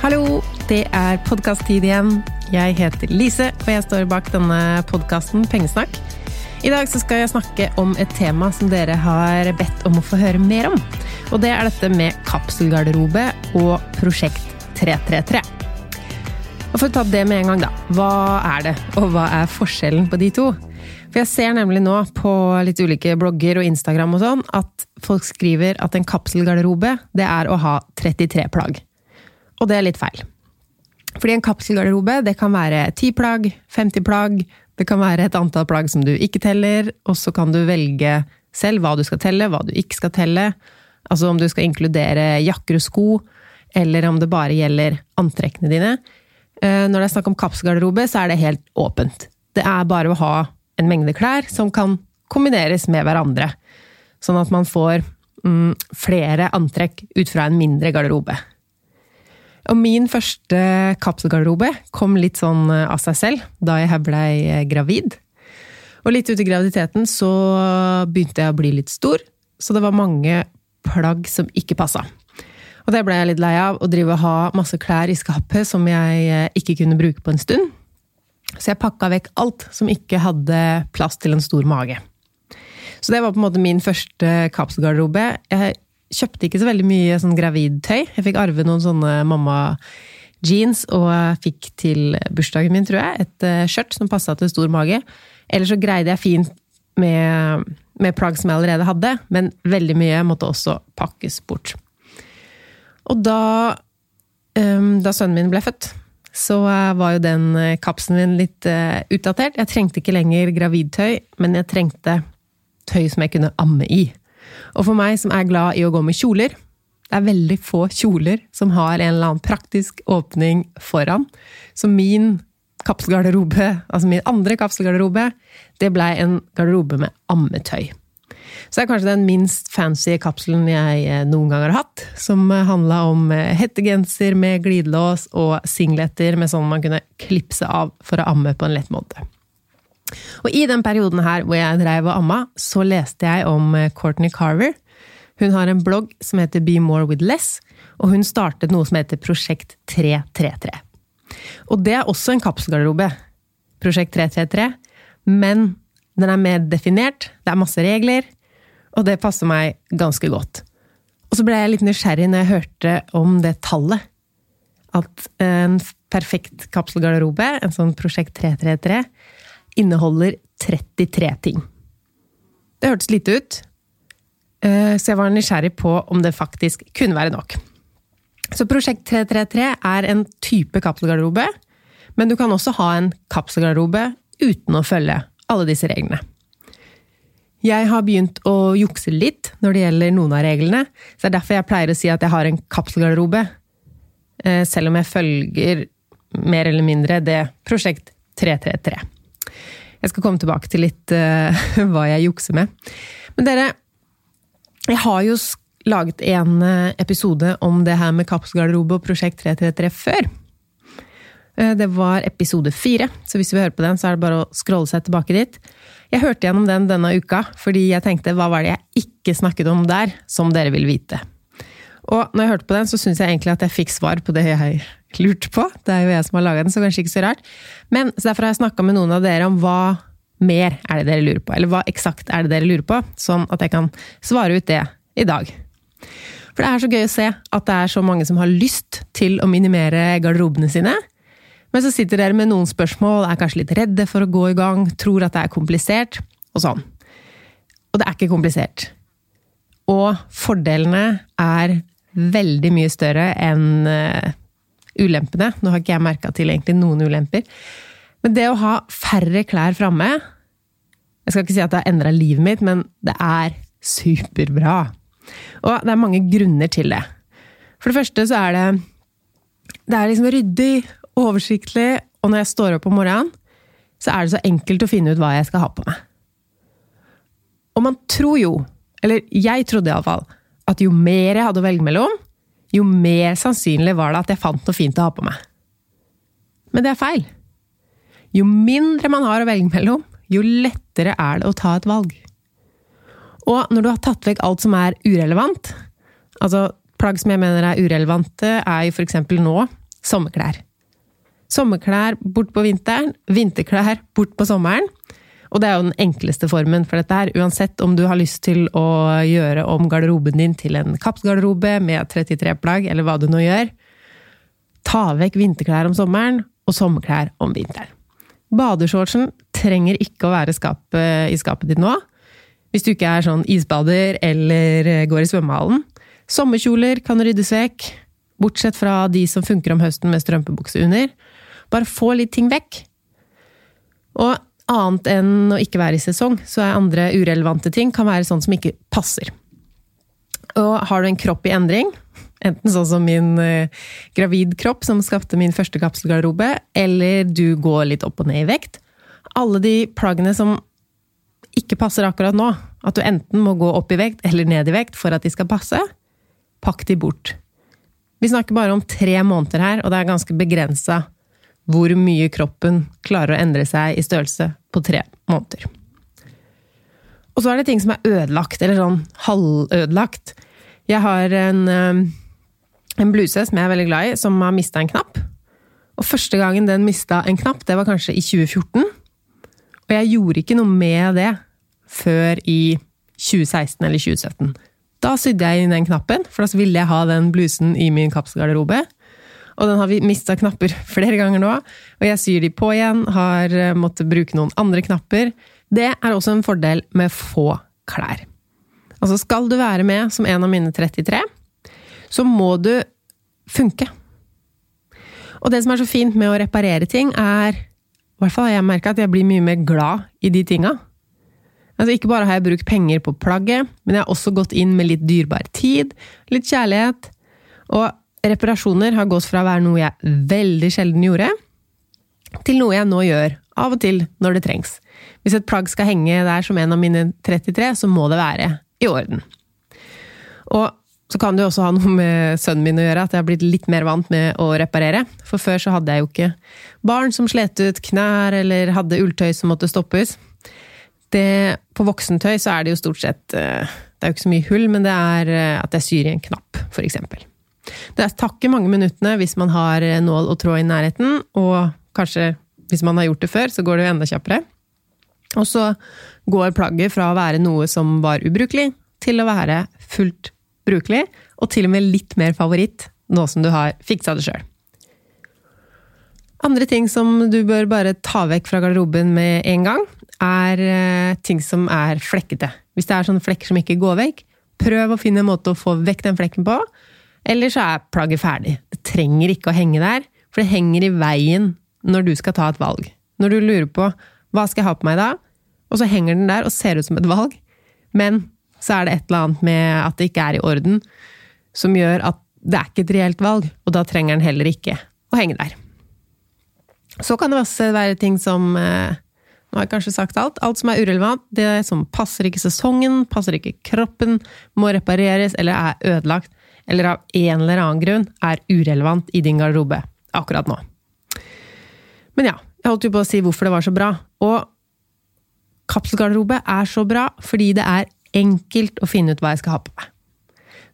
Hallo, det er podkast-tid igjen. Jeg heter Lise, og jeg står bak denne podkasten Pengesnakk. I dag skal jeg snakke om et tema som dere har bedt om å få høre mer om. Og det er dette med kapselgarderobe og Prosjekt 333. Og For å ta det med en gang, da. Hva er det, og hva er forskjellen på de to? For jeg ser nemlig nå på litt ulike blogger og Instagram og sånn, at folk skriver at en kapselgarderobe, det er å ha 33 plagg. Og det er litt feil. Fordi en kapselgarderobe det kan være 10 plagg, 50 plagg, det kan være et antall plagg som du ikke teller, og så kan du velge selv hva du skal telle, hva du ikke skal telle. Altså om du skal inkludere jakker og sko, eller om det bare gjelder antrekkene dine. Eh, når det er snakk om kapselgarderobe, så er det helt åpent. Det er bare å ha en mengde klær som kan kombineres med hverandre. Sånn at man får mm, flere antrekk ut fra en mindre garderobe. Og min første kapselgarderobe kom litt sånn eh, av seg selv da jeg blei eh, gravid. Og litt ut i graviditeten så begynte jeg å bli litt stor, så det var mange plagg som ikke passa. Og det ble jeg litt lei av, å drive og ha masse klær i skapet som jeg eh, ikke kunne bruke på en stund. Så jeg pakka vekk alt som ikke hadde plass til en stor mage. Så det var på en måte min første kapselgarderobe. Jeg kjøpte ikke så veldig mye sånn gravidtøy. Jeg fikk arve noen sånne mamma-jeans, og fikk til bursdagen min, tror jeg, et uh, skjørt som passa til stor mage. Ellers så greide jeg fint med, med plagg som jeg allerede hadde, men veldig mye måtte også pakkes bort. Og da, um, da sønnen min ble født, så uh, var jo den kapsen min litt utdatert. Jeg trengte ikke lenger gravidtøy, men jeg trengte tøy som jeg kunne amme i. Og for meg som er glad i å gå med kjoler Det er veldig få kjoler som har en eller annen praktisk åpning foran. Så min kapselgarderobe, altså min andre kapselgarderobe, det blei en garderobe med ammetøy. Så det er kanskje den minst fancy kapselen jeg eh, noen gang har hatt. Som handla om eh, hettegenser med glidelås og singleter med sånn man kunne klipse av for å amme på en lett måte. Og i den perioden her hvor jeg dreiv og amma, så leste jeg om eh, Courtney Carver. Hun har en blogg som heter Be More With Less, og hun startet noe som heter Prosjekt 333. Og det er også en kapselgarderobe. Prosjekt 333. Men den er mer definert, det er masse regler, og det passer meg ganske godt. Og så ble jeg litt nysgjerrig når jeg hørte om det tallet. At en perfekt kapselgarderobe, en sånn Prosjekt 333, inneholder 33 ting. Det hørtes lite ut, eh, så jeg var nysgjerrig på om det faktisk kunne være nok. Så Prosjekt 333 er en type kapselgarderobe, men du kan også ha en kapselgarderobe uten å følge alle disse reglene. Jeg har begynt å jukse litt når det gjelder noen av reglene, så det er derfor jeg pleier å si at jeg har en kapselgarderobe, eh, selv om jeg følger mer eller mindre det Prosjekt 333. Jeg skal komme tilbake til litt uh, hva jeg jukser med. Men dere, jeg har jo laget en eh, episode om det her med Kappsgarderobe og Prosjekt 333 før. Uh, det var episode fire, så hvis du vil høre på den, så er det bare å scrolle seg tilbake dit. Jeg hørte gjennom den denne uka, fordi jeg tenkte hva var det jeg ikke snakket om der, som dere vil vite? Og når jeg hørte på den, så syns jeg egentlig at jeg fikk svar på det jeg lurte på. Det er jo jeg som har laga den, så kanskje ikke så rart. Men så derfor har jeg snakka med noen av dere om hva mer er det dere lurer på? Eller hva eksakt er det dere lurer på? Sånn at jeg kan svare ut det i dag. For det er så gøy å se at det er så mange som har lyst til å minimere garderobene sine. Men så sitter dere med noen spørsmål, er kanskje litt redde for å gå i gang, tror at det er komplisert, og sånn. Og det er ikke komplisert. Og fordelene er veldig mye større enn eh, ulempene. Nå har ikke jeg merka til egentlig noen ulemper. Men det å ha færre klær framme Jeg skal ikke si at det har endra livet mitt, men det er superbra. Og det er mange grunner til det. For det første så er det Det er liksom ryddig, oversiktlig, og når jeg står opp om morgenen, så er det så enkelt å finne ut hva jeg skal ha på meg. Og man tror jo, eller jeg trodde iallfall, at jo mer jeg hadde å velge mellom, jo mer sannsynlig var det at jeg fant noe fint å ha på meg. Men det er feil. Jo mindre man har å velge mellom, jo lettere er det å ta et valg. Og når du har tatt vekk alt som er urelevant, altså plagg som jeg mener er urelevante, er jo f.eks. nå sommerklær. Sommerklær bort på vinteren, vinterklær bort på sommeren. Og det er jo den enkleste formen for dette her, uansett om du har lyst til å gjøre om garderoben din til en kappgarderobe med 33 plagg, eller hva du nå gjør. Ta vekk vinterklær om sommeren, og sommerklær om vinteren. Badeshortsen trenger ikke å være skapet, i skapet ditt nå. Hvis du ikke er sånn isbader eller går i svømmehallen. Sommerkjoler kan ryddes vekk, bortsett fra de som funker om høsten med strømpebukse under. Bare få litt ting vekk. Og annet enn å ikke være i sesong, så er andre urelevante ting kan være sånn som ikke passer. Og har du en kropp i endring, enten sånn som min uh, gravid kropp som skapte min første kapselgarderobe, eller du går litt opp og ned i vekt, alle de plaggene som ikke passer akkurat nå, at du enten må gå opp i vekt eller ned i vekt for at de skal passe, pakk de bort. Vi snakker bare om tre måneder her, og det er ganske begrensa hvor mye kroppen klarer å endre seg i størrelse på tre måneder. Og så er det ting som er ødelagt, eller sånn halvødelagt. Jeg har en, eh, en bluse som jeg er veldig glad i, som har mista en knapp. Og første gangen den mista en knapp, det var kanskje i 2014. Og jeg gjorde ikke noe med det før i 2016 eller 2017. Da sydde jeg inn den knappen, for da ville jeg ha den blusen i min kapselgarderobe. Og den har vi mista knapper flere ganger nå. Og jeg syr de på igjen, har eh, måttet bruke noen andre knapper. Det er også en fordel med få klær. Altså skal du være med som en av mine 33, så må du funke. Og det som er så fint med å reparere ting, er I hvert fall har jeg merka at jeg blir mye mer glad i de tinga. Altså, ikke bare har jeg brukt penger på plagget, men jeg har også gått inn med litt dyrebar tid, litt kjærlighet. Og reparasjoner har gått fra å være noe jeg veldig sjelden gjorde, til noe jeg nå gjør, av og til når det trengs. Hvis et plagg skal henge der som en av mine 33, så må det være i orden. Og så kan det jo også ha noe med sønnen min å gjøre, at jeg har blitt litt mer vant med å reparere. For før så hadde jeg jo ikke barn som slet ut knær, eller hadde ulltøy som måtte stoppes. Det, på voksentøy så er det jo stort sett eh, Det er jo ikke så mye hull, men det er eh, at jeg syr i en knapp, for eksempel. Det er takke mange minuttene hvis man har eh, nål og tråd i nærheten, og kanskje hvis man har gjort det før, så går det jo enda kjappere. Og så går plagget fra å være noe som var ubrukelig, til å være fullt brukelig, og til og med litt mer favoritt nå som du har fiksa det sjøl. Andre ting som du bør bare ta vekk fra garderoben med en gang, er eh, ting som er flekkete. Hvis det er sånne flekker som ikke går vekk, prøv å finne en måte å få vekk den flekken på, eller så er plagget ferdig. Det trenger ikke å henge der, for det henger i veien når du skal ta et valg. Når du lurer på hva skal jeg ha på meg da, og så henger den der og ser ut som et valg, men så er det et eller annet med at det ikke er i orden, som gjør at det er ikke et reelt valg, og da trenger den heller ikke å henge der. Så kan det også være ting som eh, Nå har jeg kanskje sagt alt. Alt som er urelevant, det som passer ikke sesongen, passer ikke kroppen, må repareres eller er ødelagt, eller av en eller annen grunn er urelevant i din garderobe akkurat nå. Men ja, jeg holdt jo på å si hvorfor det var så bra. Og kapselgarderobe er så bra fordi det er enkelt å finne ut hva jeg skal ha på meg.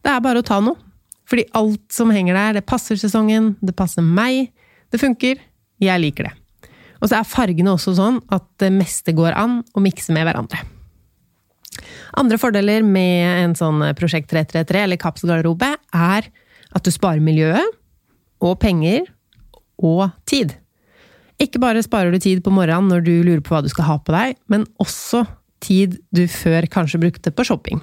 Det er bare å ta noe. Fordi alt som henger der, det passer sesongen, det passer meg, det funker, jeg liker det. Og så er fargene også sånn at det meste går an å mikse med hverandre. Andre fordeler med en sånn Prosjekt 333 eller kapselgarderobe er at du sparer miljøet, og penger, og tid. Ikke bare sparer du tid på morgenen når du lurer på hva du skal ha på deg, men også tid du før kanskje brukte på shopping.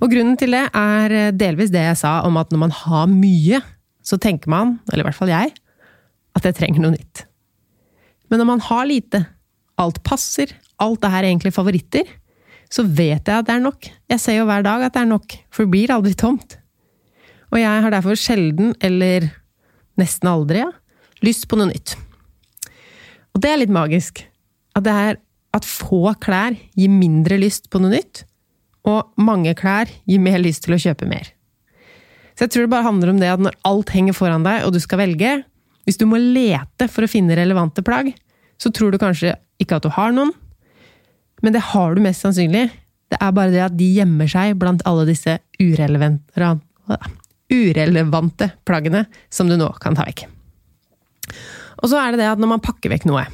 Og grunnen til det er delvis det jeg sa om at når man har mye, så tenker man, eller i hvert fall jeg, at jeg trenger noe nytt. Men når man har lite, alt passer, alt er egentlig favoritter, så vet jeg at det er nok. Jeg ser jo hver dag at det er nok, for det blir aldri tomt. Og jeg har derfor sjelden, eller nesten aldri, ja, lyst på noe nytt. Og det er litt magisk. At er at få klær gir mindre lyst på noe nytt, og mange klær gir mer lyst til å kjøpe mer. Så jeg tror det bare handler om det at når alt henger foran deg, og du skal velge, hvis du må lete for å finne relevante plagg, så tror du kanskje ikke at du har noen, men det har du mest sannsynlig. Det er bare det at de gjemmer seg blant alle disse urelevante plaggene som du nå kan ta vekk. Og så er det det at når man pakker vekk noe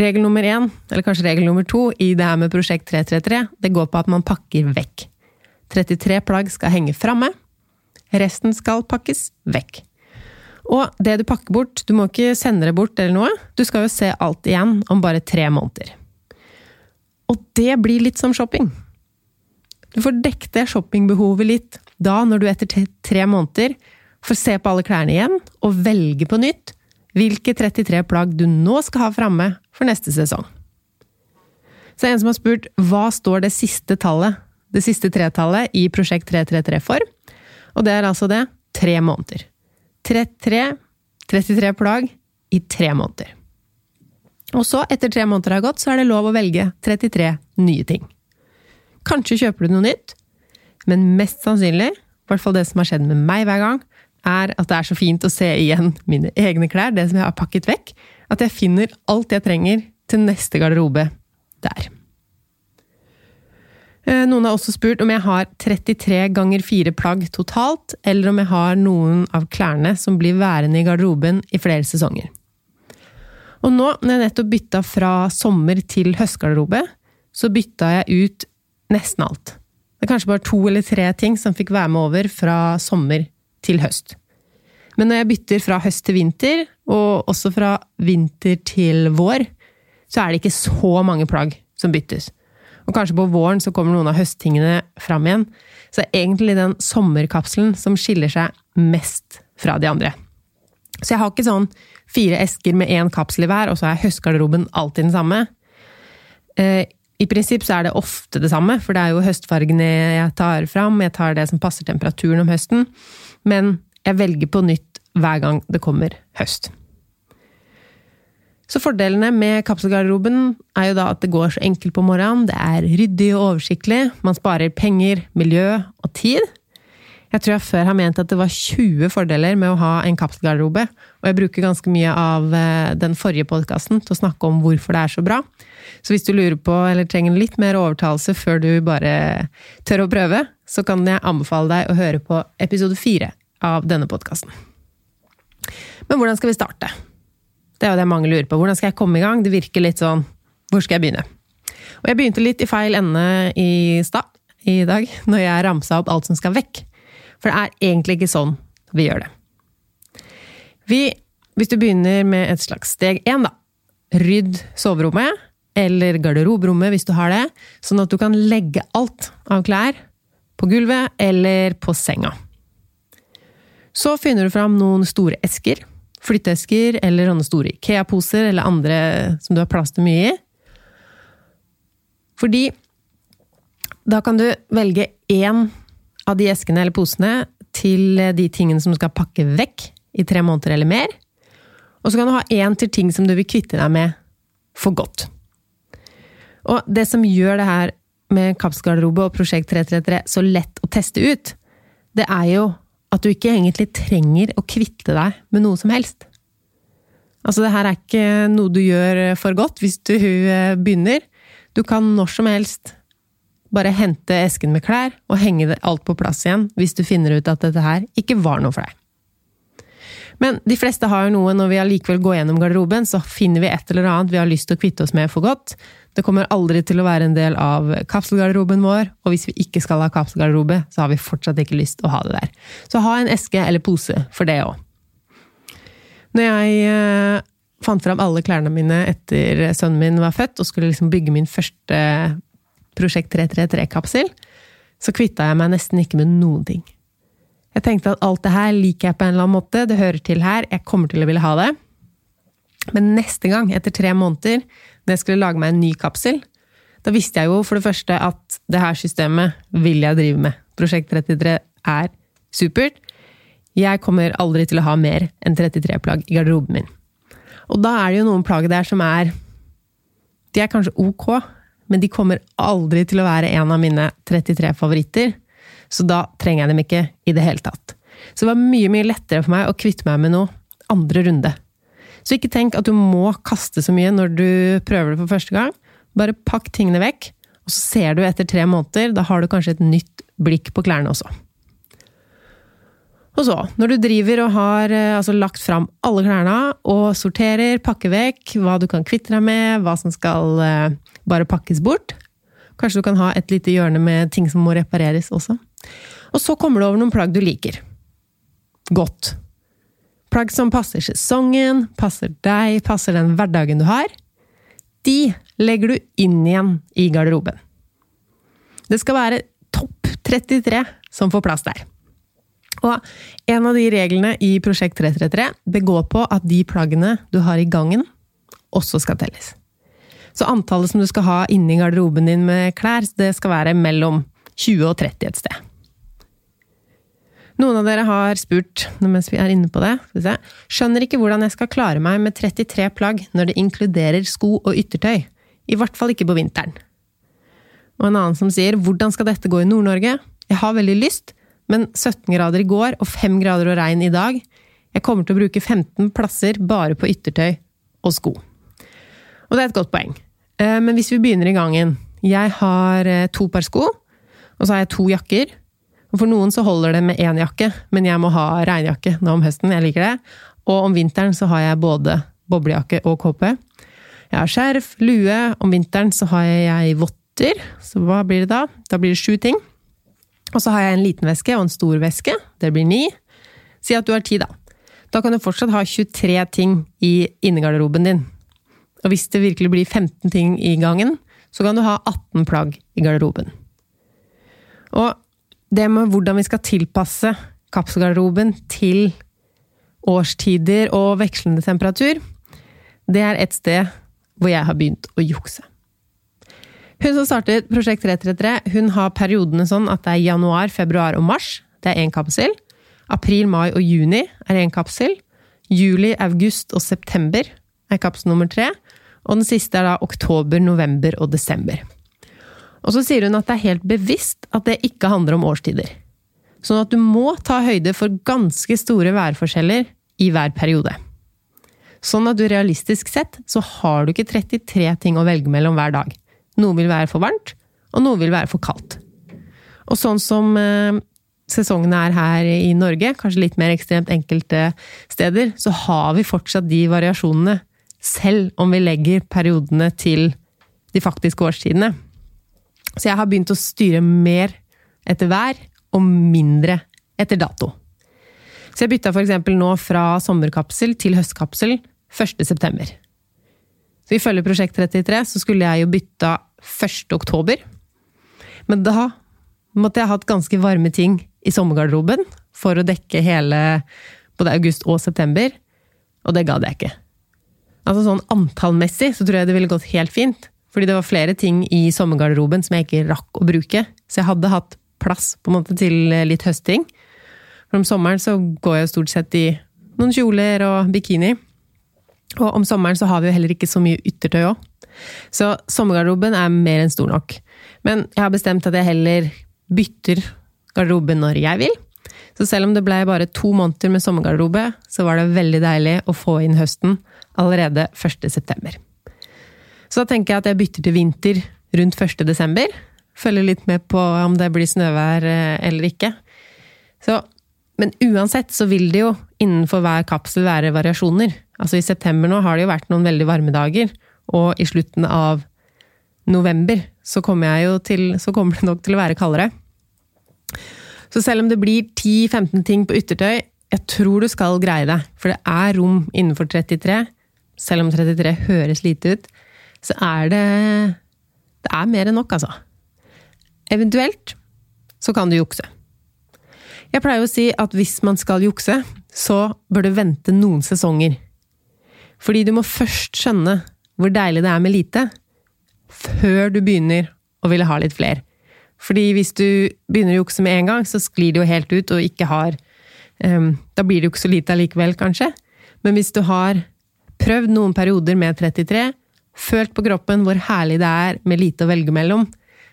Regel nummer én, eller kanskje regel nummer to, i det her med Prosjekt 333, det går på at man pakker vekk. 33 plagg skal henge framme. Resten skal pakkes vekk. Og det du pakker bort, du må ikke sende det bort eller noe. Du skal jo se alt igjen om bare tre måneder. Og det blir litt som shopping. Du får dekket det shoppingbehovet litt da, når du etter tre måneder får se på alle klærne igjen og velge på nytt hvilke 33 plagg du nå skal ha framme for neste sesong. Så en som har spurt hva står det siste tallet, det siste tretallet, i Prosjekt 333 for? Og det er altså det tre måneder. 33, 33 plagg i tre måneder. Og så, etter tre måneder har gått, så er det lov å velge 33 nye ting. Kanskje kjøper du noe nytt, men mest sannsynlig, i hvert fall det som har skjedd med meg hver gang, er at det er så fint å se igjen mine egne klær, det som jeg har pakket vekk, at jeg finner alt jeg trenger til neste garderobe der. Eh, noen har også spurt om jeg har 33 ganger 4 plagg totalt, eller om jeg har noen av klærne som blir værende i garderoben i flere sesonger. Og nå, når jeg nettopp bytta fra sommer til høstgarderobe, så bytta jeg ut nesten alt. Det er kanskje bare to eller tre ting som fikk være med over fra sommer til høst. Men når jeg bytter fra høst til vinter, og også fra vinter til vår, så er det ikke så mange plagg som byttes. Og kanskje på våren så kommer noen av høsttingene fram igjen. Så det er egentlig den sommerkapselen som skiller seg mest fra de andre. Så jeg har ikke sånn fire esker med én kapsel i hver, og så er høstgarderoben alltid den samme. Eh, I prinsipp så er det ofte det samme, for det er jo høstfargene jeg tar fram. Jeg tar det som passer temperaturen om høsten. Men jeg velger på nytt hver gang det kommer høst. Så fordelene med kapselgarderoben er jo da at det går så enkelt på morgenen, det er ryddig og oversiktlig, man sparer penger, miljø og tid. Jeg tror jeg før har ment at det var 20 fordeler med å ha en kapselgarderobe, og jeg bruker ganske mye av eh, den forrige podkasten til å snakke om hvorfor det er så bra. Så hvis du lurer på eller trenger litt mer overtalelse før du bare tør å prøve, så kan jeg anbefale deg å høre på episode fire av denne podkasten. Men hvordan skal vi starte? Det er jo det mange lurer på. Hvordan skal jeg komme i gang? Det virker litt sånn Hvor skal jeg begynne? Og jeg begynte litt i feil ende i stad, i dag, når jeg ramsa opp alt som skal vekk. For det er egentlig ikke sånn vi gjør det. Vi, hvis du begynner med et slags steg én, da. Rydd soverommet, eller garderoberommet hvis du har det, sånn at du kan legge alt av klær på gulvet eller på senga. Så finner du fram noen store esker. Flytteesker eller sånne store Ikea-poser eller andre som du har plass til mye i. Fordi da kan du velge én av de eskene eller posene til de tingene som du skal pakke vekk i tre måneder eller mer. Og så kan du ha én til ting som du vil kvitte deg med for godt. Og det som gjør det her med kapsgarderobe og Prosjekt 333 så lett å teste ut, det er jo at du ikke egentlig trenger å kvitte deg med noe som helst. Altså, det her er ikke noe du gjør for godt hvis du eh, begynner. Du kan når som helst bare hente esken med klær og henge alt på plass igjen hvis du finner ut at dette her ikke var noe for deg. Men de fleste har jo noe når vi allikevel går gjennom garderoben, så finner vi et eller annet vi har lyst til å kvitte oss med for godt. Det kommer aldri til å være en del av kapselgarderoben vår, og hvis vi ikke skal ha kapselgarderobe, så har vi fortsatt ikke lyst til å ha det der. Så ha en eske eller pose for det òg. Når jeg eh, fant fram alle klærne mine etter sønnen min var født, og skulle liksom bygge min første Prosjekt 333-kapsel, så kvitta jeg meg nesten ikke med noen ting. Jeg tenkte at alt det her liker jeg på en eller annen måte, det hører til her, jeg kommer til å ville ha det. Men neste gang, etter tre måneder, når jeg skulle lage meg en ny kapsel, da visste jeg jo for det første at det her systemet vil jeg drive med. Prosjekt 33 er supert. Jeg kommer aldri til å ha mer enn 33 plagg i garderoben min. Og da er det jo noen plagg der som er De er kanskje ok, men de kommer aldri til å være en av mine 33 favoritter. Så da trenger jeg dem ikke i det hele tatt. Så det var mye, mye lettere for meg å kvitte meg med noe andre runde. Så ikke tenk at du må kaste så mye når du prøver det for første gang. Bare pakk tingene vekk, og så ser du etter tre måneder. Da har du kanskje et nytt blikk på klærne også. Og så, når du driver og har eh, altså, lagt fram alle klærne og sorterer, pakker vekk hva du kan kvitte deg med, hva som skal eh, bare pakkes bort Kanskje du kan ha et lite hjørne med ting som må repareres også. Og så kommer du over noen plagg du liker. Godt. Plagg som passer sesongen, passer deg, passer den hverdagen du har. De legger du inn igjen i garderoben. Det skal være topp 33 som får plass der. Og en av de reglene i Prosjekt 333 det går på at de plaggene du har i gangen, også skal telles. Så antallet som du skal ha inni garderoben din med klær, det skal være mellom 20 og 30 et sted. Noen av dere har spurt, mens vi er inne på det, skjønner ikke hvordan jeg skal klare meg med 33 plagg når det inkluderer sko og yttertøy. I hvert fall ikke på vinteren. Og en annen som sier hvordan skal dette gå i Nord-Norge? Jeg har veldig lyst, men 17 grader i går og 5 grader og regn i dag. Jeg kommer til å bruke 15 plasser bare på yttertøy og sko. Og det er et godt poeng. Eh, men hvis vi begynner i gangen Jeg har eh, to par sko, og så har jeg to jakker. Og for noen så holder det med én jakke, men jeg må ha regnjakke nå om høsten. Jeg liker det. Og om vinteren så har jeg både boblejakke og kåpe. Jeg har skjerf, lue. Om vinteren så har jeg votter. Så hva blir det da? Da blir det sju ting. Og så har jeg en liten veske og en stor veske. Det blir ni. Si at du har ti, da. Da kan du fortsatt ha 23 ting i innegarderoben din. Og hvis det virkelig blir 15 ting i gangen, så kan du ha 18 plagg i garderoben. Og det med hvordan vi skal tilpasse kapselgarderoben til årstider og vekslende temperatur, det er et sted hvor jeg har begynt å jukse. Hun som startet Prosjekt 333, hun har periodene sånn at det er januar, februar og mars. Det er én kapsel. April, mai og juni er én kapsel. Juli, august og september er kapsel nummer tre. Og den siste er da oktober, november og desember. Og så sier hun at det er helt bevisst at det ikke handler om årstider. Sånn at du må ta høyde for ganske store værforskjeller i hver periode. Sånn at du realistisk sett så har du ikke 33 ting å velge mellom hver dag. Noe vil være for varmt, og noe vil være for kaldt. Og sånn som eh, sesongene er her i Norge, kanskje litt mer ekstremt enkelte steder, så har vi fortsatt de variasjonene selv om vi legger periodene til de faktiske årstidene. Så jeg har begynt å styre mer etter vær og mindre etter dato. Så jeg bytta f.eks. nå fra sommerkapsel til høstkapsel 1.9. Så ifølge Prosjekt 33 så skulle jeg jo bytta 1. oktober. Men da måtte jeg hatt ganske varme ting i sommergarderoben for å dekke hele både august og september, og det gadd jeg ikke. Altså sånn antallmessig så tror jeg det ville gått helt fint. Fordi det var flere ting i sommergarderoben som jeg ikke rakk å bruke. Så jeg hadde hatt plass på en måte til litt høsting. For om sommeren så går jeg stort sett i noen kjoler og bikini. Og om sommeren så har vi jo heller ikke så mye yttertøy òg. Så sommergarderoben er mer enn stor nok. Men jeg har bestemt at jeg heller bytter garderoben når jeg vil. Så selv om det ble bare to måneder med sommergarderobe, så var det veldig deilig å få inn høsten allerede 1.9. Så da tenker jeg at jeg bytter til vinter rundt 1.12. Følger litt med på om det blir snøvær eh, eller ikke. Så, men uansett så vil det jo innenfor hver kapsel være variasjoner. Altså I september nå har det jo vært noen veldig varme dager, og i slutten av november så kommer, til, så kommer det nok til å være kaldere. Så selv om det blir 10-15 ting på yttertøy, jeg tror du skal greie det. For det er rom innenfor 33 selv om 33 høres lite ut, så er det Det er mer enn nok, altså. Eventuelt så kan du jukse. Jeg pleier å si at hvis man skal jukse, så bør du vente noen sesonger. Fordi du må først skjønne hvor deilig det er med lite, før du begynner å ville ha litt flere. Fordi hvis du begynner å jukse med en gang, så sklir det jo helt ut og ikke har um, Da blir det jo ikke så lite allikevel, kanskje. Men hvis du har Prøvd noen perioder med 33. Følt på kroppen hvor herlig det er med lite å velge mellom.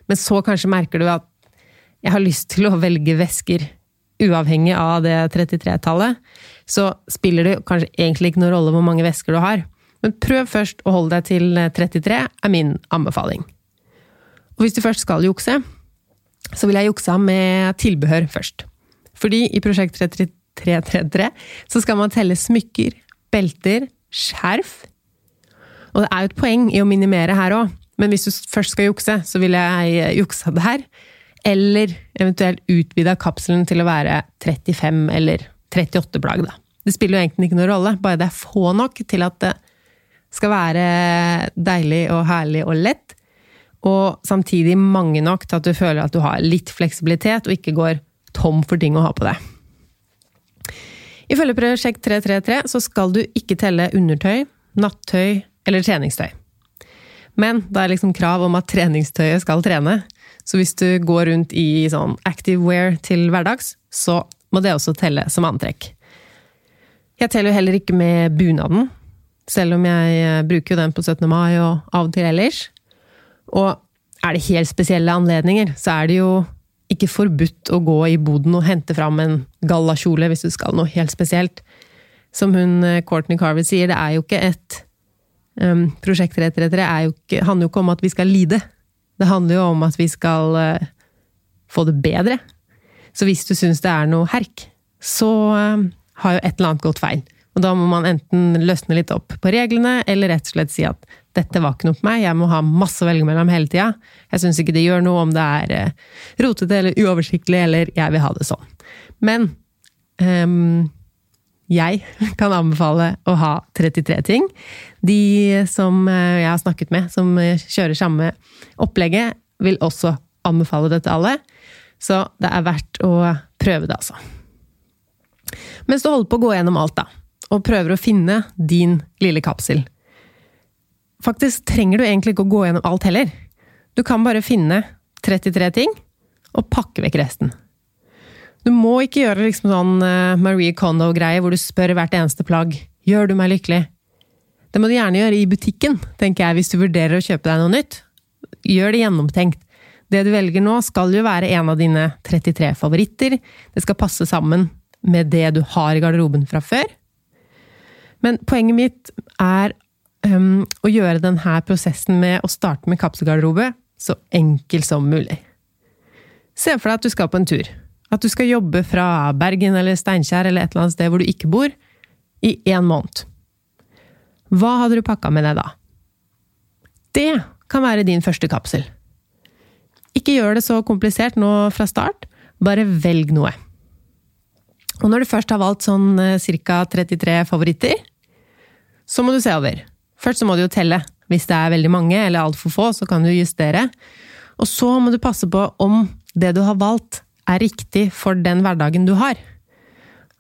Men så kanskje merker du at jeg har lyst til å velge væsker uavhengig av det 33-tallet. Så spiller det kanskje egentlig ikke noen rolle hvor mange væsker du har. Men prøv først å holde deg til 33, er min anbefaling. Og hvis du først skal jukse, så vil jeg jukse med tilbehør først. Fordi i Prosjekt 3333 så skal man telle smykker, belter, skjerf. Og det er jo et poeng i å minimere her òg, men hvis du først skal jukse, så ville jeg juksa det her. Eller eventuelt utvida kapselen til å være 35 eller 38 plagg, da. Det spiller jo egentlig ikke noen rolle, bare det er få nok til at det skal være deilig og herlig og lett. Og samtidig mange nok til at du føler at du har litt fleksibilitet, og ikke går tom for ting å ha på deg. Ifølge Prosjekt 333 så skal du ikke telle undertøy, nattøy eller treningstøy. Men det er liksom krav om at treningstøyet skal trene. Så hvis du går rundt i sånn active wear til hverdags, så må det også telle som antrekk. Jeg teller jo heller ikke med bunaden, selv om jeg eh, bruker jo den på 17. mai og av og til ellers. Og er det helt spesielle anledninger, så er det jo ikke forbudt å gå i boden og hente fram en gallakjole hvis du skal noe helt spesielt. Som hun eh, Courtney Carver sier, det er jo ikke et um, Prosjekt 333 handler jo ikke om at vi skal lide. Det handler jo om at vi skal uh, få det bedre. Så hvis du syns det er noe herk, så uh, har jo et eller annet gått feil. Og da må man enten løsne litt opp på reglene, eller rett og slett si at dette var ikke noe for meg, jeg må ha masse å velge mellom hele tida. Jeg syns ikke det gjør noe om det er eh, rotete eller uoversiktlig, eller jeg vil ha det sånn. Men um, jeg kan anbefale å ha 33 ting. De som eh, jeg har snakket med, som kjører samme opplegget, vil også anbefale det til alle. Så det er verdt å prøve det, altså. Mens du holder på å gå gjennom alt, da, og prøver å finne din lille kapsel. Faktisk trenger du egentlig ikke å gå gjennom alt heller. Du kan bare finne 33 ting, og pakke vekk resten. Du må ikke gjøre liksom sånn uh, Marie Kondo-greie hvor du spør hvert eneste plagg gjør du meg lykkelig. Det må du gjerne gjøre i butikken, tenker jeg, hvis du vurderer å kjøpe deg noe nytt. Gjør det gjennomtenkt. Det du velger nå, skal jo være en av dine 33 favoritter. Det skal passe sammen med det du har i garderoben fra før. Men poenget mitt er um, å gjøre denne prosessen med å starte med kapselgarderobe så enkel som mulig. Se for deg at du skal på en tur. At du skal jobbe fra Bergen eller Steinkjer eller et eller annet sted hvor du ikke bor, i én måned. Hva hadde du pakka med deg da? Det kan være din første kapsel. Ikke gjør det så komplisert nå fra start, bare velg noe. Og når du først har valgt sånn eh, ca. 33 favoritter, så må du se over. Først så må du jo telle. Hvis det er veldig mange eller altfor få, så kan du justere. Og så må du passe på om det du har valgt, er riktig for den hverdagen du har.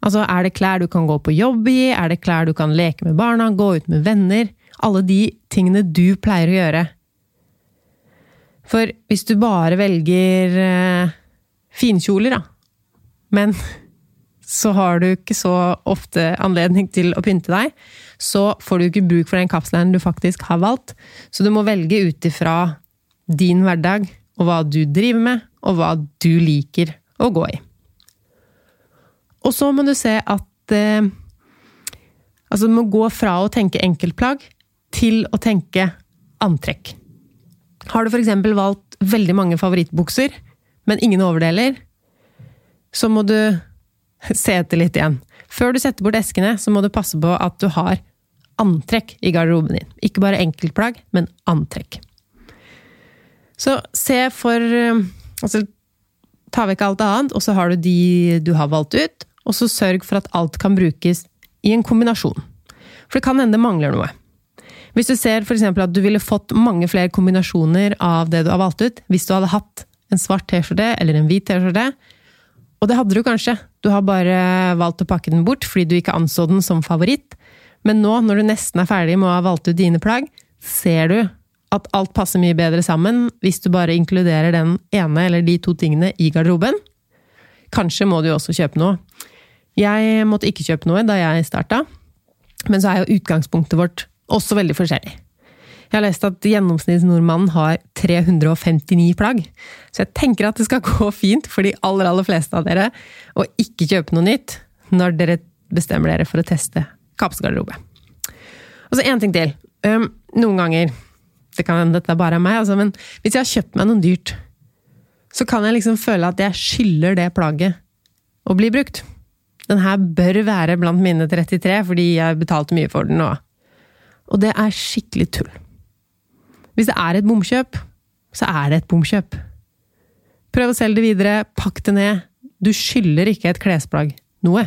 Altså, er det klær du kan gå på jobb i? Er det klær du kan leke med barna? Gå ut med venner? Alle de tingene du pleier å gjøre. For hvis du bare velger eh, finkjoler, da, men så har du ikke så ofte anledning til å pynte deg, så får du ikke bruk for den kapselen du faktisk har valgt. Så du må velge ut ifra din hverdag og hva du driver med, og hva du liker å gå i. Og så må du se at eh, Altså, du må gå fra å tenke enkeltplagg til å tenke antrekk. Har du f.eks. valgt veldig mange favorittbukser, men ingen overdeler, så må du se etter litt igjen. Før du setter bort eskene, så må du passe på at du har antrekk i garderoben din. Ikke bare enkeltplagg, men antrekk. Så se for Altså, ta vekk alt annet, og så har du de du har valgt ut, og så sørg for at alt kan brukes i en kombinasjon. For det kan hende det mangler noe. Hvis du ser f.eks. at du ville fått mange flere kombinasjoner av det du har valgt ut, hvis du hadde hatt en svart T-skjorte eller en hvit T-skjorte, og det hadde du kanskje. Du har bare valgt å pakke den bort fordi du ikke anså den som favoritt. Men nå, når du nesten er ferdig med å ha valgt ut dine plagg, ser du at alt passer mye bedre sammen hvis du bare inkluderer den ene eller de to tingene i garderoben. Kanskje må du også kjøpe noe. Jeg måtte ikke kjøpe noe da jeg starta, men så er jo utgangspunktet vårt også veldig forskjellig. Jeg har lest at gjennomsnittsnordmannen har 359 plagg. Så jeg tenker at det skal gå fint for de aller, aller fleste av dere å ikke kjøpe noe nytt når dere bestemmer dere for å teste kapsgarderobe. Og så én ting til. Um, noen ganger Det kan hende dette bare er meg, altså, men hvis jeg har kjøpt meg noe dyrt, så kan jeg liksom føle at jeg skylder det plagget å bli brukt. den her bør være blant mine 33 fordi jeg betalte mye for den nå. Og det er skikkelig tull. Hvis det er et bomkjøp, så er det et bomkjøp. Prøv å selge det videre, pakk det ned. Du skylder ikke et klesplagg noe.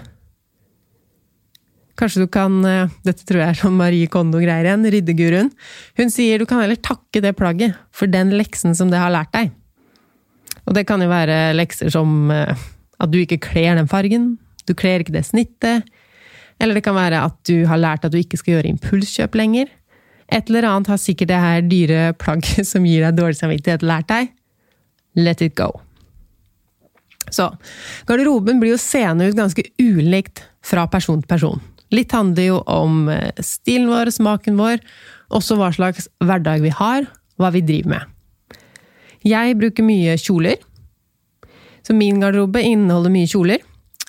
Kanskje du kan eh, Dette tror jeg er sånn Marie Kondo-greier igjen, ryddeguruen. Hun sier du kan heller takke det plagget for den leksen som det har lært deg. Og det kan jo være lekser som eh, at du ikke kler den fargen, du kler ikke det snittet, eller det kan være at du har lært at du ikke skal gjøre impulskjøp lenger. Et eller annet har sikkert det her dyre plagget som gir deg dårlig samvittighet, lært deg. Let it go. Så garderoben blir jo seende ut ganske ulikt fra person til person. Litt handler jo om eh, stilen vår, smaken vår, også hva slags hverdag vi har, hva vi driver med. Jeg bruker mye kjoler, så min garderobe inneholder mye kjoler.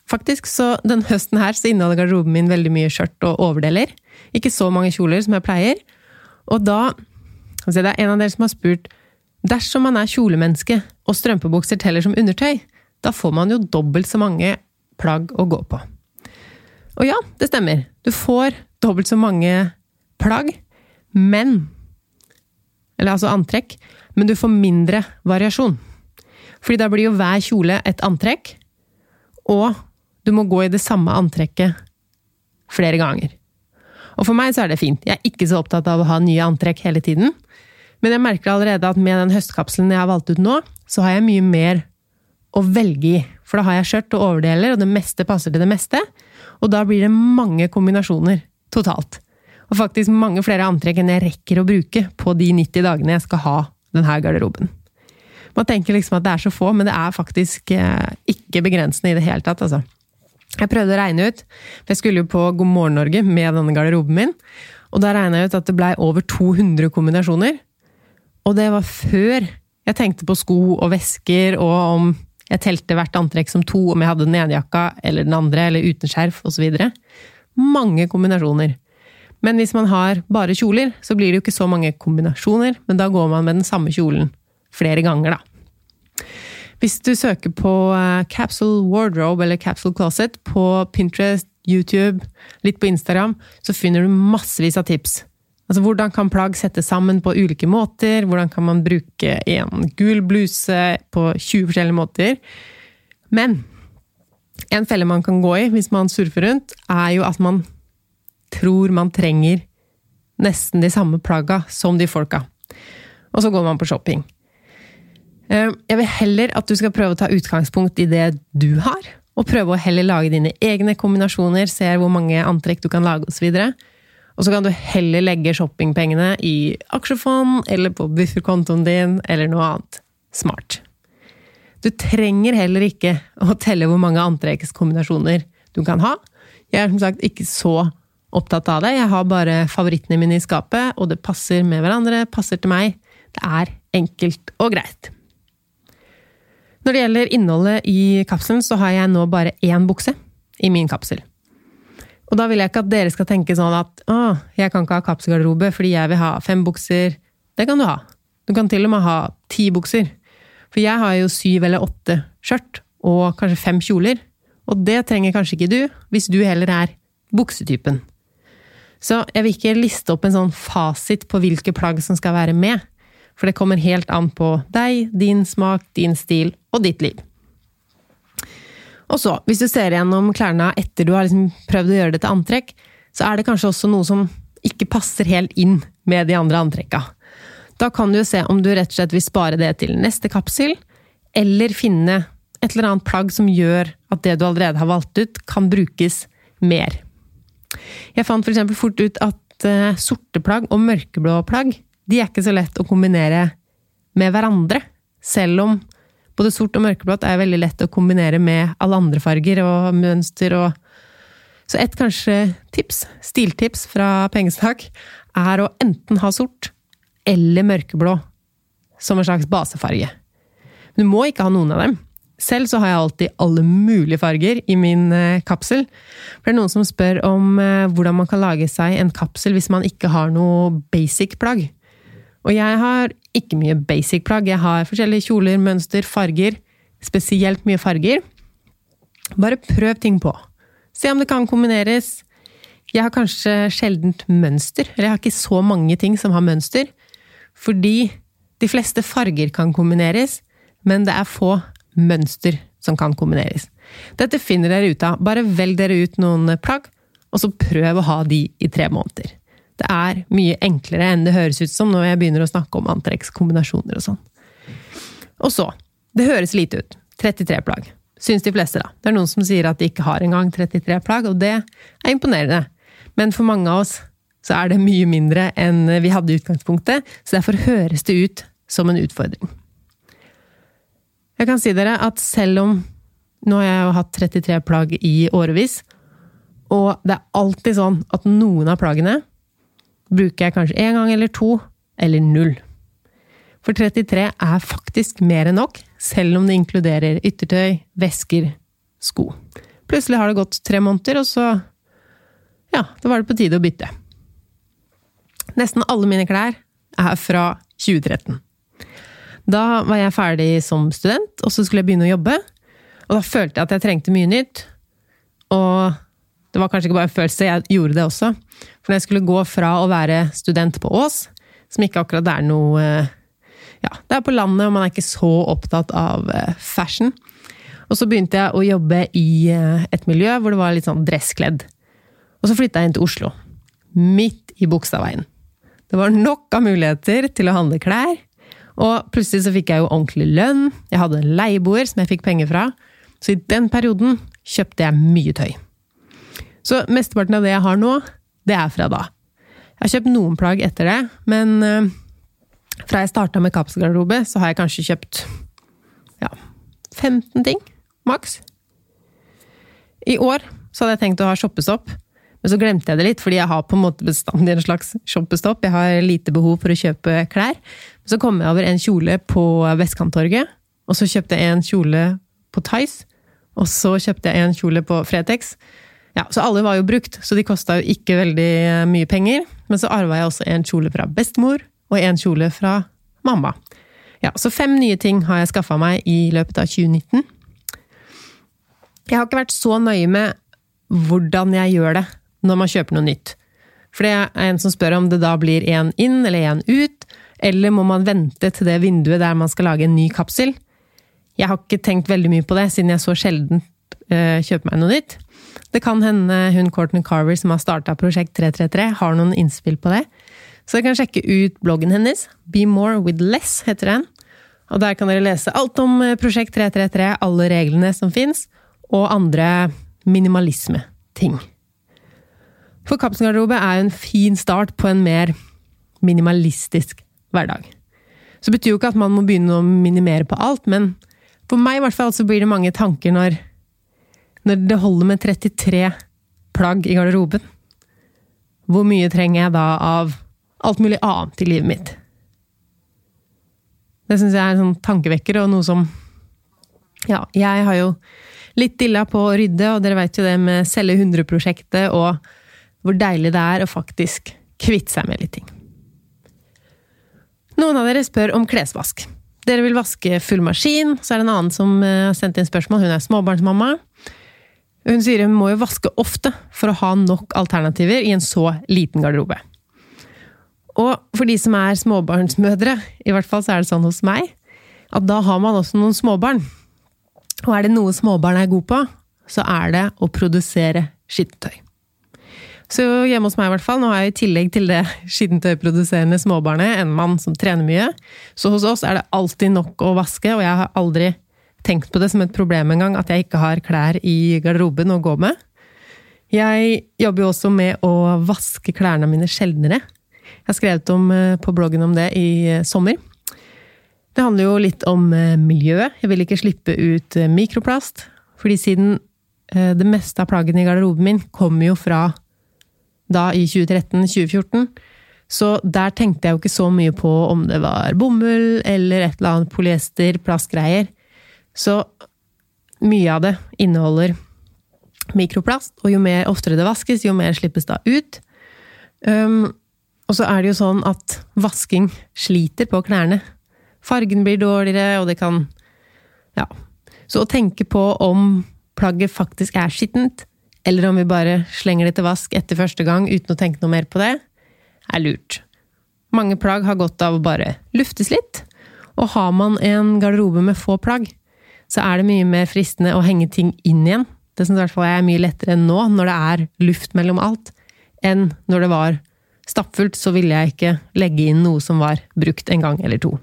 Faktisk, så den høsten her så inneholder garderoben min veldig mye skjørt og overdeler. Ikke så mange kjoler som jeg pleier. Og da altså Det er en av dere som har spurt Dersom man er kjolemenneske og strømpebukser teller som undertøy, da får man jo dobbelt så mange plagg å gå på. Og ja, det stemmer. Du får dobbelt så mange plagg, men Eller altså antrekk, men du får mindre variasjon. Fordi da blir jo hver kjole et antrekk, og du må gå i det samme antrekket flere ganger. Og for meg så er det fint. Jeg er ikke så opptatt av å ha nye antrekk hele tiden. Men jeg merker allerede at med den høstkapselen jeg har valgt ut nå, så har jeg mye mer å velge i. For da har jeg skjørt og overdeler, og det meste passer til det meste. Og da blir det mange kombinasjoner totalt. Og faktisk mange flere antrekk enn jeg rekker å bruke på de 90 dagene jeg skal ha denne garderoben. Man tenker liksom at det er så få, men det er faktisk eh, ikke begrensende i det hele tatt, altså. Jeg prøvde å regne ut, for jeg skulle jo på God morgen Norge med denne garderoben min, og da regna jeg ut at det blei over 200 kombinasjoner. Og det var før jeg tenkte på sko og vesker, og om jeg telte hvert antrekk som to, om jeg hadde den ene jakka eller den andre, eller uten skjerf osv. Mange kombinasjoner. Men hvis man har bare kjoler, så blir det jo ikke så mange kombinasjoner, men da går man med den samme kjolen flere ganger, da. Hvis du søker på eh, Capsule Wardrobe eller Capsule Closet på Pinterest, YouTube, litt på Instagram, så finner du massevis av tips. Altså, hvordan kan plagg settes sammen på ulike måter? Hvordan kan man bruke en gul bluse på 20 forskjellige måter? Men en felle man kan gå i hvis man surfer rundt, er jo at man tror man trenger nesten de samme plagga som de folka. Og så går man på shopping. Eh, jeg vil heller at du skal prøve å ta utgangspunkt i det du har, og prøve å heller lage dine egne kombinasjoner, se hvor mange antrekk du kan lage osv. Og så kan du heller legge shoppingpengene i aksjefond eller på bufferkontoen din eller noe annet smart. Du trenger heller ikke å telle hvor mange antrekkskombinasjoner du kan ha. Jeg er som sagt ikke så opptatt av det. Jeg har bare favorittene mine i skapet, og det passer med hverandre, passer til meg. Det er enkelt og greit. Når det gjelder innholdet i kapselen, så har jeg nå bare én bukse i min kapsel. Og da vil jeg ikke at dere skal tenke sånn at å, jeg kan ikke ha kapselgarderobe fordi jeg vil ha fem bukser. Det kan du ha. Du kan til og med ha ti bukser. For jeg har jo syv eller åtte skjørt, og kanskje fem kjoler. Og det trenger kanskje ikke du, hvis du heller er buksetypen. Så jeg vil ikke liste opp en sånn fasit på hvilke plagg som skal være med. For det kommer helt an på deg, din smak, din stil og ditt liv. Og så, hvis du ser gjennom klærne etter du har liksom prøvd å gjøre det til antrekk, så er det kanskje også noe som ikke passer helt inn med de andre antrekka. Da kan du jo se om du rett og slett vil spare det til neste kapsel, eller finne et eller annet plagg som gjør at det du allerede har valgt ut, kan brukes mer. Jeg fant f.eks. fort ut at uh, sorte plagg og mørkeblå plagg de er ikke så lett å kombinere med hverandre. Selv om både sort og mørkeblått er veldig lett å kombinere med alle andre farger og mønster og Så et kanskje tips, stiltips fra Pengesnakk, er å enten ha sort eller mørkeblå som en slags basefarge. Men du må ikke ha noen av dem. Selv så har jeg alltid alle mulige farger i min eh, kapsel. For det er noen som spør om eh, hvordan man kan lage seg en kapsel hvis man ikke har noe basic plagg. Og jeg har ikke mye basic plagg. Jeg har forskjellige kjoler, mønster, farger. Spesielt mye farger. Bare prøv ting på. Se om det kan kombineres. Jeg har kanskje sjeldent mønster, eller jeg har ikke så mange ting som har mønster. Fordi de fleste farger kan kombineres, men det er få mønster som kan kombineres. Dette finner dere ut av. Bare velg dere ut noen plagg, og så prøv å ha de i tre måneder. Det er mye enklere enn det høres ut som når jeg begynner å snakke om antrekkskombinasjoner og sånn. Og så, det høres lite ut. 33 plagg. Syns de fleste, da. Det er noen som sier at de ikke har engang 33 plagg, og det er imponerende. Men for mange av oss så er det mye mindre enn vi hadde i utgangspunktet, så derfor høres det ut som en utfordring. Jeg kan si dere at selv om nå har jeg jo hatt 33 plagg i årevis, og det er alltid sånn at noen av plaggene bruker jeg kanskje én gang eller to, eller null. For 33 er faktisk mer enn nok, selv om det inkluderer yttertøy, vesker, sko. Plutselig har det gått tre måneder, og så ja, da var det på tide å bytte. Nesten alle mine klær er fra 2013. Da var jeg ferdig som student, og så skulle jeg begynne å jobbe. Og da følte jeg at jeg trengte mye nytt. Og det var kanskje ikke bare en følelse, jeg gjorde det også. For når jeg skulle gå fra å være student på Ås, som ikke akkurat er noe Ja, det er på landet, og man er ikke så opptatt av eh, fashion. Og så begynte jeg å jobbe i eh, et miljø hvor det var litt sånn dresskledd. Og så flytta jeg inn til Oslo. Midt i Bogstadveien. Det var nok av muligheter til å handle klær. Og plutselig så fikk jeg jo ordentlig lønn, jeg hadde en leieboer som jeg fikk penger fra. Så i den perioden kjøpte jeg mye tøy. Så mesteparten av det jeg har nå, det er fra da. Jeg har kjøpt noen plagg etter det, men uh, fra jeg starta med kapselgarderobe, så har jeg kanskje kjøpt ja, 15 ting, maks. I år så hadde jeg tenkt å ha shoppestopp, men så glemte jeg det litt, fordi jeg har på en måte bestandig en slags shoppestopp. Jeg har lite behov for å kjøpe klær. Så kom jeg over en kjole på Vestkanttorget, og så kjøpte jeg en kjole på Tice. Og så kjøpte jeg en kjole på Fretex. Ja, så alle var jo brukt, så de kosta jo ikke veldig mye penger. Men så arva jeg også en kjole fra bestemor, og en kjole fra mamma. Ja, Så fem nye ting har jeg skaffa meg i løpet av 2019. Jeg har ikke vært så nøye med hvordan jeg gjør det når man kjøper noe nytt. For det er en som spør om det da blir én inn eller én ut, eller må man vente til det vinduet der man skal lage en ny kapsel? Jeg har ikke tenkt veldig mye på det, siden jeg så sjelden uh, kjøper meg noe nytt. Det kan hende hun Courtney Carver som har starta Prosjekt 333, har noen innspill på det. Så dere kan sjekke ut bloggen hennes. Be More With Less heter den. Og der kan dere lese alt om eh, Prosjekt 333, alle reglene som fins, og andre minimalisme-ting. For kapselgarderobe er jo en fin start på en mer minimalistisk hverdag. Så det betyr jo ikke at man må begynne å minimere på alt, men for meg i hvert fall så blir det mange tanker når, når det holder med 33 plagg i garderoben. Hvor mye trenger jeg da av alt mulig annet i livet mitt? Det syns jeg er en sånn tankevekker, og noe som Ja, jeg har jo litt dilla på å rydde, og dere vet jo det med Selge 100-prosjektet og hvor deilig det er å faktisk kvitte seg med litt ting. Noen av dere spør om klesvask. Dere vil vaske full maskin, så er det en annen som eh, har sendt inn spørsmål. Hun er småbarnsmamma. Hun sier hun må jo vaske ofte for å ha nok alternativer i en så liten garderobe. Og for de som er småbarnsmødre, i hvert fall så er det sånn hos meg, at da har man også noen småbarn. Og er det noe småbarn er god på, så er det å produsere skittentøy. Så hjemme hos meg, i hvert fall, nå har jeg i tillegg til det skittentøyproduserende småbarnet en mann som trener mye. Så hos oss er det alltid nok å vaske, og jeg har aldri tenkt på det som et problem engang at jeg ikke har klær i garderoben å gå med. Jeg jobber jo også med å vaske klærne mine sjeldnere. Jeg har skrevet om, eh, på bloggen om det i eh, sommer. Det handler jo litt om eh, miljøet. Jeg vil ikke slippe ut mikroplast. Fordi siden det meste av plaggene i garderoben min kommer jo fra da i 2013-2014. Så der tenkte jeg jo ikke så mye på om det var bomull eller et eller annet polyester, plastgreier. Så mye av det inneholder mikroplast, og jo mer oftere det vaskes, jo mer slippes da ut. Um, og så er det jo sånn at vasking sliter på klærne. Fargen blir dårligere, og det kan Ja. Så å tenke på om plagget faktisk er skittent, eller om vi bare slenger det til vask etter første gang uten å tenke noe mer på det, er lurt. Mange plagg har godt av å bare luftes litt, og har man en garderobe med få plagg, så er det mye mer fristende å henge ting inn igjen. Det syns i hvert fall jeg er mye lettere enn nå, når det er luft mellom alt, enn når det var stappfullt, så ville jeg ikke legge inn noe som var brukt en gang eller to.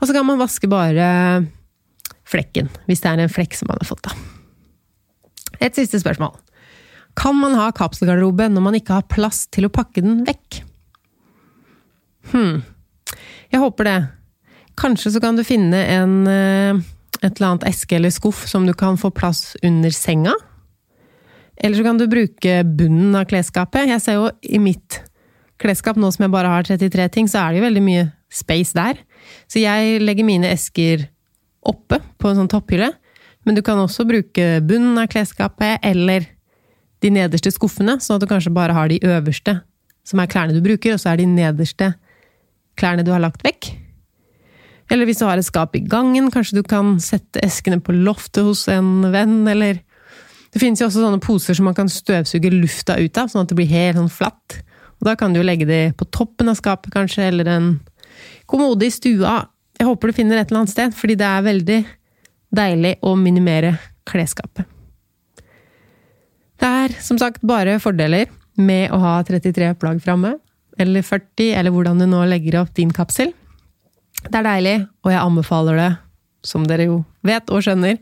Og så kan man vaske bare flekken, hvis det er en flekk som man har fått, da. Et siste spørsmål. Kan man ha kapselgarderobe når man ikke har plass til å pakke den vekk? Hm. Jeg håper det. Kanskje så kan du finne en, eh, et eller annet eske eller skuff som du kan få plass under senga? Eller så kan du bruke bunnen av klesskapet. Jeg ser jo i mitt klesskap, nå som jeg bare har 33 ting, så er det jo veldig mye space der. Så jeg legger mine esker oppe på en sånn topphylle. Men du kan også bruke bunnen av klesskapet, eller de nederste skuffene, sånn at du kanskje bare har de øverste, som er klærne du bruker, og så er de nederste klærne du har lagt vekk. Eller hvis du har et skap i gangen, kanskje du kan sette eskene på loftet hos en venn, eller Det finnes jo også sånne poser som man kan støvsuge lufta ut av, sånn at det blir helt sånn flatt. Og da kan du jo legge de på toppen av skapet, kanskje, eller en kommode i stua. Jeg håper du finner et eller annet sted, fordi det er veldig deilig å minimere klesskapet. Det er som sagt bare fordeler med å ha 33 plagg framme, eller 40, eller hvordan du nå legger opp din kapsel. Det er deilig, og jeg anbefaler det, som dere jo vet og skjønner,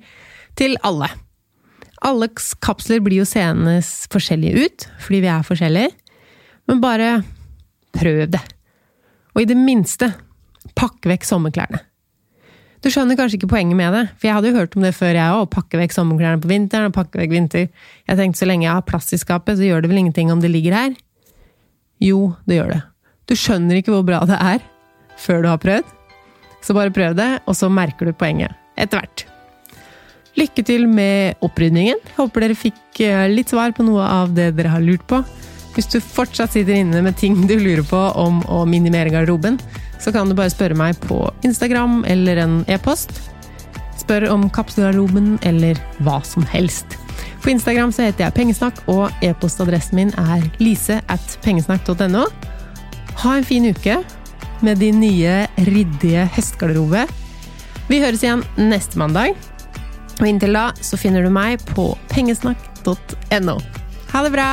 til alle. Alle kapsler blir jo seende forskjellige ut, fordi vi er forskjellige, men bare prøv det. Og i det minste, pakk vekk sommerklærne. Du skjønner kanskje ikke poenget med det, for jeg hadde jo hørt om det før, jeg òg, pakke vekk sommerklærne på vinteren og pakke vekk vinter. Jeg tenkte så lenge jeg har plass i skapet, så gjør det vel ingenting om det ligger her? Jo, det gjør det. Du skjønner ikke hvor bra det er før du har prøvd. Så bare prøv det, og så merker du poenget etter hvert. Lykke til med opprydningen. Håper dere fikk eh, litt svar på noe av det dere har lurt på. Hvis du fortsatt sitter inne med ting du lurer på om å minimere garderoben, så kan du bare spørre meg på Instagram eller en e-post. Spør om kapselgarderoben eller hva som helst. På Instagram så heter jeg Pengesnakk, og e-postadressen min er lise at pengesnakk.no. Ha en fin uke med din nye ryddige høstgarderobe. Vi høres igjen neste mandag. Og inntil da så finner du meg på pengesnakk.no. Ha det bra!